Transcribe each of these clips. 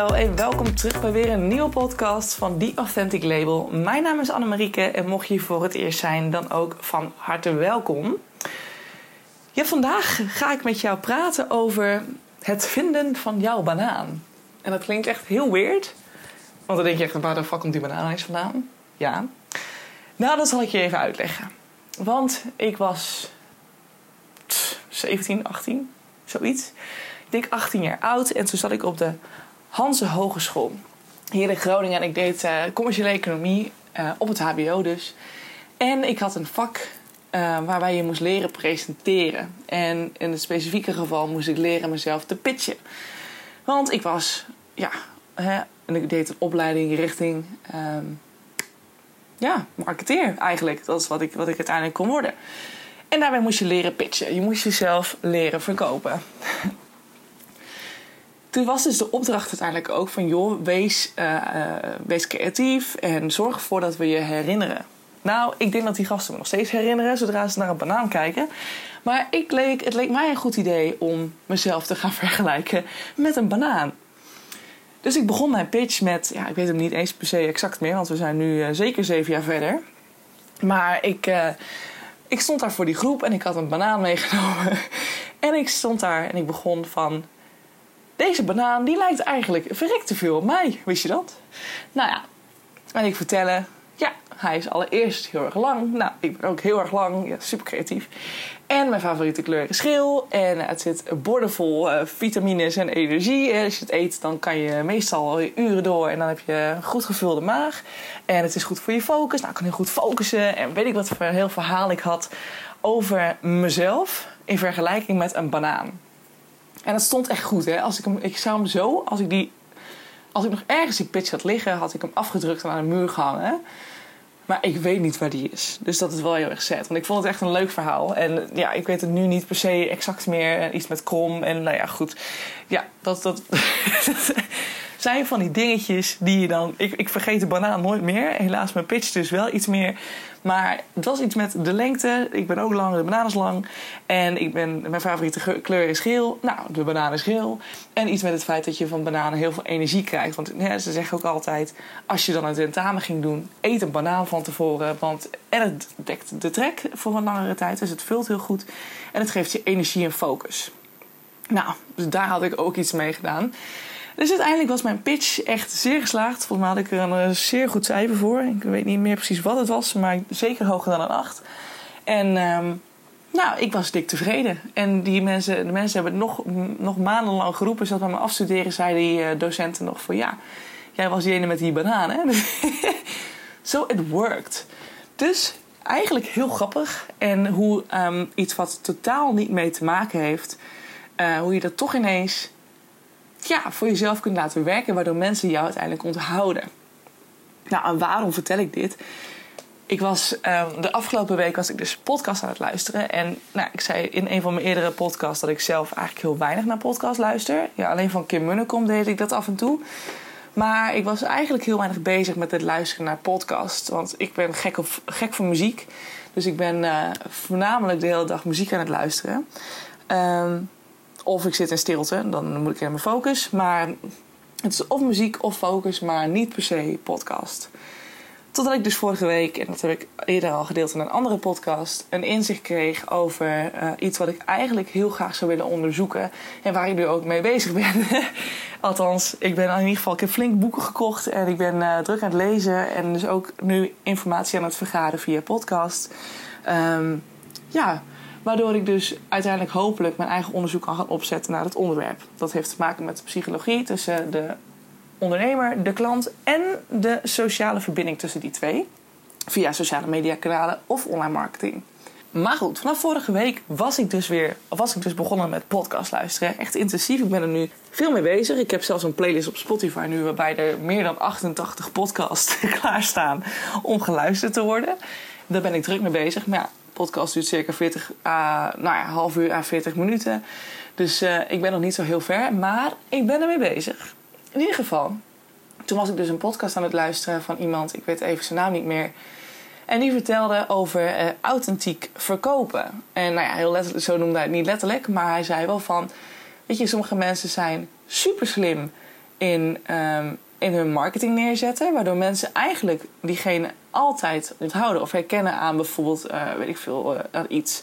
hallo en welkom terug bij weer een nieuwe podcast van The Authentic Label. Mijn naam is Annemarieke en mocht je voor het eerst zijn, dan ook van harte welkom. Ja, vandaag ga ik met jou praten over het vinden van jouw banaan. En dat klinkt echt heel weird, want dan denk je echt, waar de fuck komt die banaan eens vandaan? Ja. Nou, dat zal ik je even uitleggen. Want ik was 17, 18, zoiets. Ik denk 18 jaar oud en toen zat ik op de Hanse Hogeschool. Hier in Groningen en ik deed uh, commerciële economie uh, op het HBO dus. En ik had een vak uh, waarbij je moest leren presenteren. En in het specifieke geval moest ik leren mezelf te pitchen. Want ik was, ja, hè, en ik deed een opleiding richting, um, ja, marketeer eigenlijk. Dat is wat ik, wat ik uiteindelijk kon worden. En daarbij moest je leren pitchen. Je moest jezelf leren verkopen. Toen was dus de opdracht uiteindelijk ook van... joh, wees, uh, uh, wees creatief en zorg ervoor dat we je herinneren. Nou, ik denk dat die gasten me nog steeds herinneren... zodra ze naar een banaan kijken. Maar ik leek, het leek mij een goed idee om mezelf te gaan vergelijken met een banaan. Dus ik begon mijn pitch met... ja, ik weet hem niet eens per se exact meer... want we zijn nu uh, zeker zeven jaar verder. Maar ik ik stond daar voor die groep en ik had een banaan meegenomen. En ik stond daar en ik begon van... Deze banaan die lijkt eigenlijk verrekt te veel op mij. Wist je dat? Nou ja, en ik vertellen... Ja, hij is allereerst heel erg lang. Nou, ik ben ook heel erg lang. Ja, super creatief. En mijn favoriete kleur is geel. En het zit bordenvol uh, vitamines en energie. En als je het eet, dan kan je meestal uren door. En dan heb je een goed gevulde maag. En het is goed voor je focus. Nou, ik kan heel goed focussen. En weet ik wat voor een heel verhaal ik had over mezelf. In vergelijking met een banaan. En dat stond echt goed, hè. Als ik, hem, ik zou hem zo, als ik die... Als ik nog ergens die pitch had liggen, had ik hem afgedrukt en aan de muur gehangen. Maar ik weet niet waar die is. Dus dat is wel heel erg sad. Want ik vond het echt een leuk verhaal. En ja, ik weet het nu niet per se exact meer. Iets met krom. En nou ja, goed. Ja, dat, dat, zijn van die dingetjes die je dan... Ik, ik vergeet de banaan nooit meer. Helaas mijn pitch dus wel iets meer. Maar het was iets met de lengte. Ik ben ook lang, de banaan is lang. En ik ben, mijn favoriete kleur is geel. Nou, de banaan is geel. En iets met het feit dat je van bananen heel veel energie krijgt. Want ja, ze zeggen ook altijd... als je dan een tentamen ging doen... eet een banaan van tevoren. Want en het dekt de trek voor een langere tijd. Dus het vult heel goed. En het geeft je energie en focus. Nou, dus daar had ik ook iets mee gedaan. Dus uiteindelijk was mijn pitch echt zeer geslaagd. Volgens mij had ik er een eh, zeer goed cijfer voor. Ik weet niet meer precies wat het was, maar zeker hoger dan een 8. En um, nou, ik was dik tevreden. En die mensen, de mensen hebben nog, nog maandenlang geroepen. Zodat bij mijn afstuderen zeiden die uh, docenten nog van... ja, jij was die ene met die banaan, hè? so it worked. Dus eigenlijk heel grappig. En hoe um, iets wat totaal niet mee te maken heeft... Uh, hoe je dat toch ineens ja, voor jezelf kunt laten werken, waardoor mensen jou uiteindelijk onthouden. Nou, en waarom vertel ik dit? Ik was um, de afgelopen week was ik dus podcast aan het luisteren. En nou, ik zei in een van mijn eerdere podcasts dat ik zelf eigenlijk heel weinig naar podcast luister. Ja, alleen van Kim Munnekom deed ik dat af en toe. Maar ik was eigenlijk heel weinig bezig met het luisteren naar podcast. Want ik ben gek, op, gek voor muziek. Dus ik ben uh, voornamelijk de hele dag muziek aan het luisteren. Um, of ik zit in stilte, dan moet ik in mijn focus. Maar het is of muziek of focus, maar niet per se podcast. Totdat ik dus vorige week, en dat heb ik eerder al gedeeld in een andere podcast, een inzicht kreeg over uh, iets wat ik eigenlijk heel graag zou willen onderzoeken. En waar ik nu ook mee bezig ben. Althans, ik ben in ieder geval, ik heb flink boeken gekocht en ik ben uh, druk aan het lezen. En dus ook nu informatie aan het vergaren via podcast. Um, ja, Waardoor ik dus uiteindelijk hopelijk mijn eigen onderzoek kan gaan opzetten naar het onderwerp. Dat heeft te maken met de psychologie tussen de ondernemer, de klant en de sociale verbinding tussen die twee. Via sociale mediakanalen of online marketing. Maar goed, vanaf vorige week was ik dus weer was ik dus begonnen met podcast luisteren. Echt intensief. Ik ben er nu veel mee bezig. Ik heb zelfs een playlist op Spotify nu waarbij er meer dan 88 podcasts klaarstaan om geluisterd te worden. Daar ben ik druk mee bezig. Maar ja, podcast duurt circa 40, uh, nou ja, half uur à 40 minuten. Dus uh, ik ben nog niet zo heel ver, maar ik ben ermee bezig. In ieder geval, toen was ik dus een podcast aan het luisteren van iemand, ik weet even zijn naam niet meer. En die vertelde over uh, authentiek verkopen. En nou ja, heel letterlijk, zo noemde hij het niet letterlijk, maar hij zei wel van: Weet je, sommige mensen zijn super slim in, ehm, in hun marketing neerzetten. Waardoor mensen eigenlijk diegene altijd onthouden of herkennen aan bijvoorbeeld, eh, weet ik veel, uh, iets.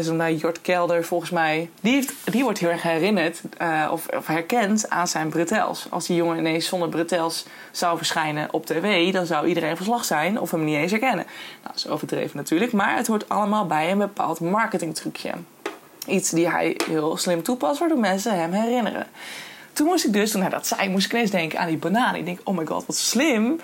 Zo'n naar Jort Kelder, volgens mij. Die, wordt heel erg herinnerd uh, of, of, herkend aan zijn bretels. Als die jongen ineens zonder bretels zou verschijnen op tv, dan zou iedereen verslag zijn of hem niet eens herkennen. Nou, dat is overdreven natuurlijk, maar het hoort allemaal bij een bepaald marketingtrucje. Iets die hij heel slim toepast, waardoor mensen hem herinneren. Toen moest ik dus, toen hij dat zei, moest ik ineens denken aan die banaan. Ik denk, oh my god, wat slim.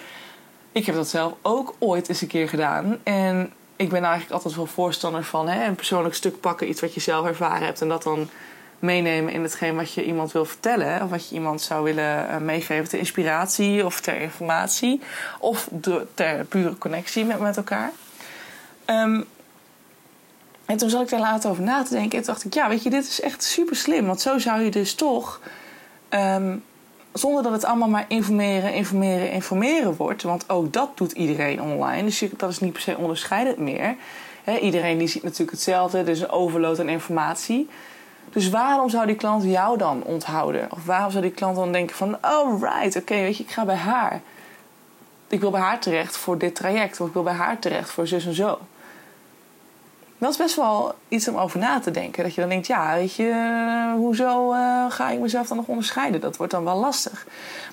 Ik heb dat zelf ook ooit eens een keer gedaan. En ik ben eigenlijk altijd wel voorstander van hè, een persoonlijk stuk pakken, iets wat je zelf ervaren hebt, en dat dan meenemen in hetgeen wat je iemand wil vertellen. Of wat je iemand zou willen uh, meegeven ter inspiratie of ter informatie. Of ter pure connectie met, met elkaar. Um, en toen zat ik daar later over na te denken. En toen dacht ik, ja, weet je, dit is echt super slim. Want zo zou je dus toch um, zonder dat het allemaal maar informeren, informeren, informeren wordt. Want ook dat doet iedereen online. Dus dat is niet per se onderscheidend meer. iedereen die ziet natuurlijk hetzelfde. Dus een overload aan informatie. Dus waarom zou die klant jou dan onthouden? Of waarom zou die klant dan denken van... Oh, right, oké, weet je, ik ga bij haar. Ik wil bij haar terecht voor dit traject. Of ik wil bij haar terecht voor zus en zo dat is best wel iets om over na te denken. Dat je dan denkt, ja, weet je, hoezo uh, ga ik mezelf dan nog onderscheiden? Dat wordt dan wel lastig.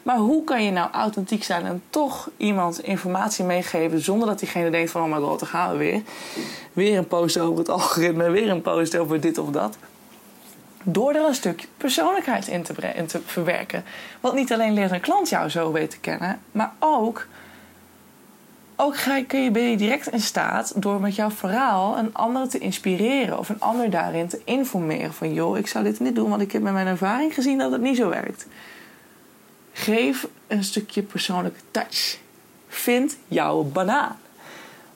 Maar hoe kan je nou authentiek zijn en toch iemand informatie meegeven zonder dat diegene denkt van, oh my god, daar gaan we weer. Weer een post over het algoritme, weer een post over dit of dat. Door er een stuk persoonlijkheid in te, in te verwerken. Want niet alleen leert een klant jou zo weten kennen, maar ook ook ga, kun je, ben je direct in staat door met jouw verhaal een ander te inspireren of een ander daarin te informeren van joh, ik zou dit niet doen, want ik heb met mijn ervaring gezien dat het niet zo werkt. Geef een stukje persoonlijke touch. Vind jouw banaan.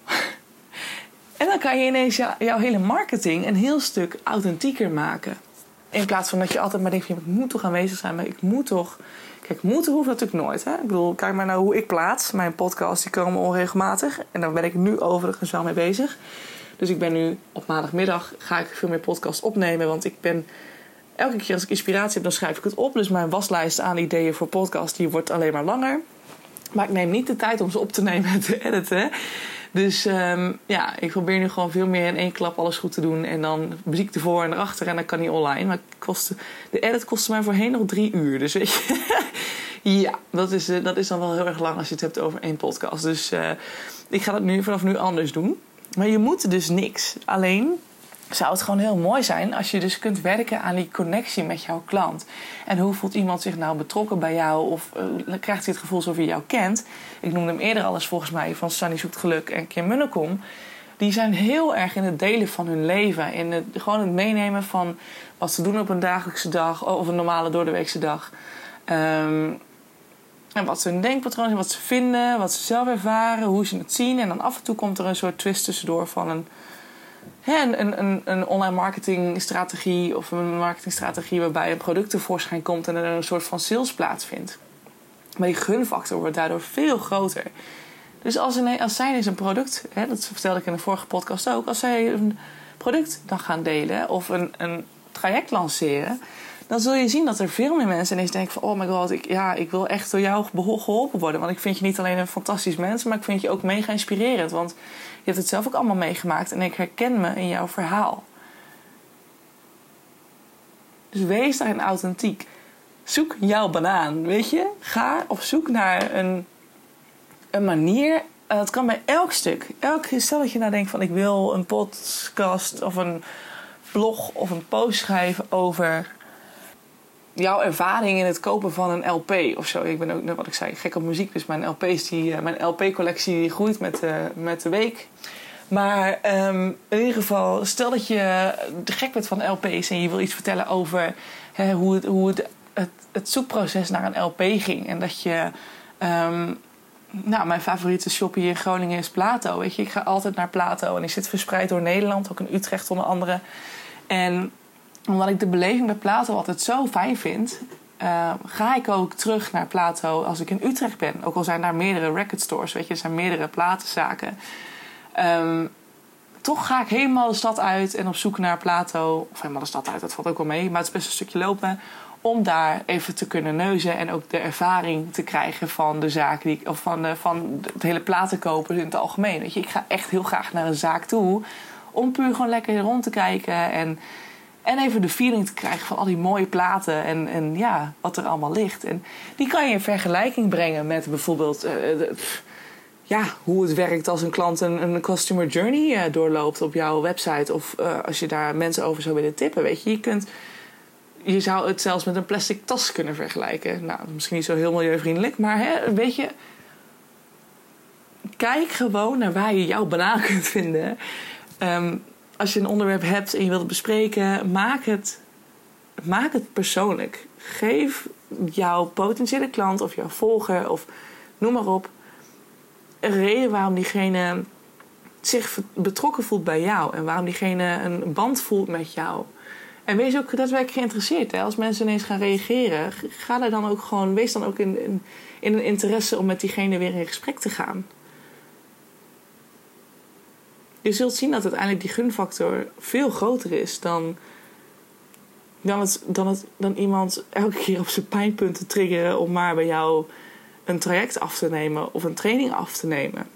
en dan kan je ineens jouw hele marketing een heel stuk authentieker maken. In plaats van dat je altijd maar denkt: ik moet toch aanwezig zijn, maar ik moet toch Kijk, moeten hoeft natuurlijk nooit. Hè? Ik bedoel, kijk maar naar hoe ik plaats. Mijn podcasts die komen onregelmatig. En daar ben ik nu overigens wel mee bezig. Dus ik ben nu op maandagmiddag ga ik veel meer podcasts opnemen. Want ik ben elke keer als ik inspiratie heb, dan schrijf ik het op. Dus mijn waslijst aan ideeën voor podcast die wordt alleen maar langer. Maar ik neem niet de tijd om ze op te nemen en te editen. Dus um, ja, ik probeer nu gewoon veel meer in één klap alles goed te doen. En dan muziek ervoor en erachter en dan kan die online. Maar kostte, de edit kostte mij voorheen nog drie uur. Dus weet je, ja, dat is, dat is dan wel heel erg lang als je het hebt over één podcast. Dus uh, ik ga dat nu vanaf nu anders doen. Maar je moet dus niks. Alleen zou het gewoon heel mooi zijn als je dus kunt werken aan die connectie met jouw klant. En hoe voelt iemand zich nou betrokken bij jou? Of uh, krijgt hij het gevoel alsof hij jou kent? Ik noemde hem eerder al eens volgens mij van Sunny Zoekt Geluk en Kim Munnekom. Die zijn heel erg in het delen van hun leven. In het, gewoon het meenemen van wat ze doen op een dagelijkse dag of een normale doordeweekse dag. Um, en wat ze hun denkpatroon zijn, wat ze vinden, wat ze zelf ervaren, hoe ze het zien. En dan af en toe komt er een soort twist tussendoor van een een, een, een online marketingstrategie of een marketingstrategie waarbij een product tevoorschijn komt en er een soort van sales plaatsvindt. Maar die gunfactor wordt daardoor veel groter. Dus als, een, als zij eens een product, hè, dat vertelde ik in de vorige podcast ook, als zij een product dan gaan delen of een, een traject lanceren, dan zul je zien dat er veel meer mensen ineens denken van... oh my god, ik, ja, ik wil echt door jou geholpen worden. Want ik vind je niet alleen een fantastisch mens... maar ik vind je ook mega inspirerend. Want hebt het zelf ook allemaal meegemaakt... en ik herken me in jouw verhaal. Dus wees daarin authentiek. Zoek jouw banaan, weet je? Ga op zoek naar een, een manier... dat kan bij elk stuk. Elk, stel dat je nou denkt van... ik wil een podcast of een blog of een post schrijven over jouw ervaring in het kopen van een LP of zo. Ik ben ook, wat ik zei, gek op muziek. Dus mijn LP's, die, eh, mijn LP-collectie groeit met, uh, met de week. Maar um, in ieder geval, stel dat je gek bent van LP's en je wil iets vertellen over hè, hoe, het, hoe het, het, zoekproces naar een LP ging. En dat je. Um, nou, mijn favoriete shop hier in Groningen is Plato. Weet je, ik ga altijd naar Plato en ik zit verspreid door Nederland, ook in Utrecht onder andere. En omdat ik de beleving bij Plato altijd zo fijn vind, uh, ga ik ook terug naar Plato als ik in Utrecht ben. Ook al zijn daar meerdere record stores, weet je, er zijn meerdere platenzaken. Um, toch ga ik helemaal de stad uit en op zoek naar Plato. Of helemaal de stad uit, dat valt ook wel mee, maar het is best een stukje lopen. Om daar even te kunnen neuzen en ook de ervaring te krijgen van de zaak die, of van, de, van het hele platenkopen in het algemeen. Weet je, ik ga echt heel graag naar een zaak toe om puur gewoon lekker rond te kijken en, en even de feeling te krijgen van al die mooie platen en, en ja, wat er allemaal ligt. En die kan je in vergelijking brengen met bijvoorbeeld. De, ja, hoe het werkt als een klant een, een customer journey uh, doorloopt op jouw website. Of uh, als je daar mensen over zou willen tippen. Weet je, je kunt. Je zou het zelfs met een plastic tas kunnen vergelijken. Nou, misschien niet zo heel milieuvriendelijk, maar hè, weet je. Kijk gewoon naar waar je jouw banaan kunt vinden. Um, als je een onderwerp hebt en je wilt het bespreken, maak het, maak het persoonlijk. Geef jouw potentiële klant of jouw volger of noem maar op een reden waarom diegene zich betrokken voelt bij jou en waarom diegene een band voelt met jou. En wees ook daadwerkelijk geïnteresseerd. Als mensen ineens gaan reageren, ga daar dan ook gewoon, wees dan ook in, in een interesse om met diegene weer in gesprek te gaan. Je zult zien dat uiteindelijk die gunfactor veel groter is dan, dan, het, dan, het, dan iemand elke keer op zijn pijnpunten triggeren om maar bij jou een traject af te nemen of een training af te nemen.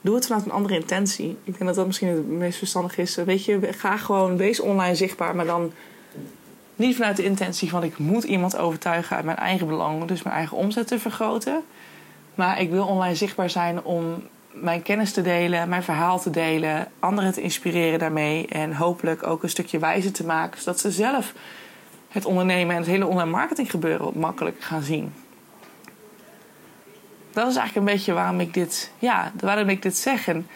Doe het vanuit een andere intentie. Ik denk dat dat misschien het meest verstandig is. Weet je, ga gewoon, wees online zichtbaar, maar dan niet vanuit de intentie van ik moet iemand overtuigen uit mijn eigen belang, dus mijn eigen omzet te vergroten. Maar ik wil online zichtbaar zijn om mijn kennis te delen, mijn verhaal te delen, anderen te inspireren daarmee en hopelijk ook een stukje wijzer te maken, zodat ze zelf het ondernemen en het hele online marketing gebeuren gaan zien. Dat is eigenlijk een beetje waarom ik dit, ja, waarom ik dit zeg. En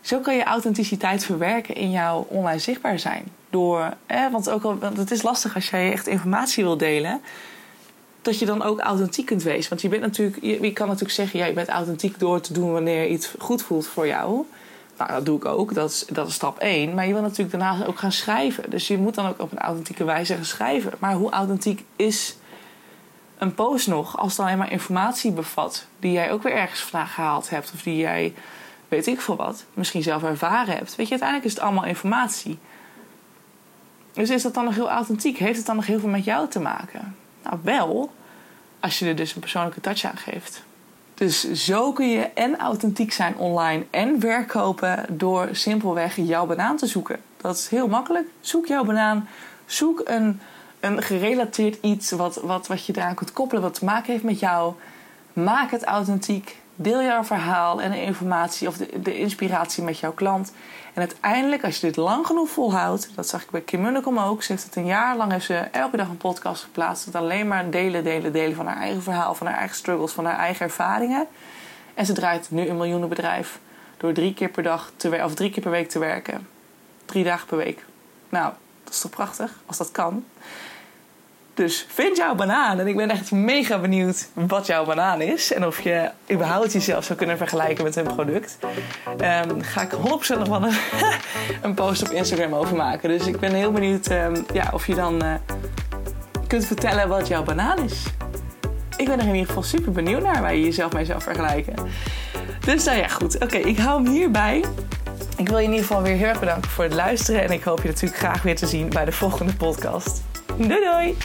zo kan je authenticiteit verwerken in jouw online zichtbaar zijn. Door, want, ook al, want het is lastig als jij echt informatie wil delen, dat je dan ook authentiek kunt wezen. Want je bent natuurlijk, je, kan natuurlijk zeggen, ja, je bent authentiek door te doen wanneer iets goed voelt voor jou. Nou, dat doe ik ook. Dat is, dat is stap 1. Maar je wil natuurlijk daarna ook gaan schrijven. Dus je moet dan ook op een authentieke wijze gaan schrijven. Maar hoe authentiek is een post nog als het alleen maar informatie bevat die jij ook weer ergens vandaan gehaald hebt of die jij, weet ik veel wat, misschien zelf ervaren hebt? Weet je, uiteindelijk is het allemaal informatie. Dus is dat dan nog heel authentiek? Heeft het dan nog heel veel met jou te maken? Nou, wel, als je er dus een persoonlijke touch aan geeft. Dus zo kun je en authentiek zijn online en verkopen door simpelweg jouw banaan te zoeken. Dat is heel makkelijk. Zoek jouw banaan. Zoek een, een gerelateerd iets wat, wat, wat je eraan kunt koppelen, wat te maken heeft met jou. Maak het authentiek. Deel jouw verhaal en de informatie of de, de inspiratie met jouw klant. En uiteindelijk, als je dit lang genoeg volhoudt, dat zag ik bij Kim Munnekom ook. Ze heeft het een jaar lang heeft ze elke dag een podcast geplaatst. Met alleen maar delen, delen, delen van haar eigen verhaal, van haar eigen struggles, van haar eigen ervaringen. En ze draait nu een miljoenenbedrijf door drie keer per dag te of drie keer per week te werken. Drie dagen per week. Nou, dat is toch prachtig als dat kan. Dus vind jouw banaan. En ik ben echt mega benieuwd wat jouw banaan is. En of je überhaupt jezelf zou kunnen vergelijken met hun product. Um, ga ik 100% nog wel een, een, post op Instagram over maken. Dus ik ben heel benieuwd um, ja, of je dan uh, kunt vertellen wat jouw banaan is. Ik ben er in ieder geval super benieuwd naar waar je jezelf mee zou vergelijken. Dus nou ja, goed. Oké, ik hou hem hierbij. Ik wil je in ieder geval weer heel erg bedanken voor het luisteren. En ik hoop je natuurlijk graag weer te zien bij de volgende podcast. Doei doei!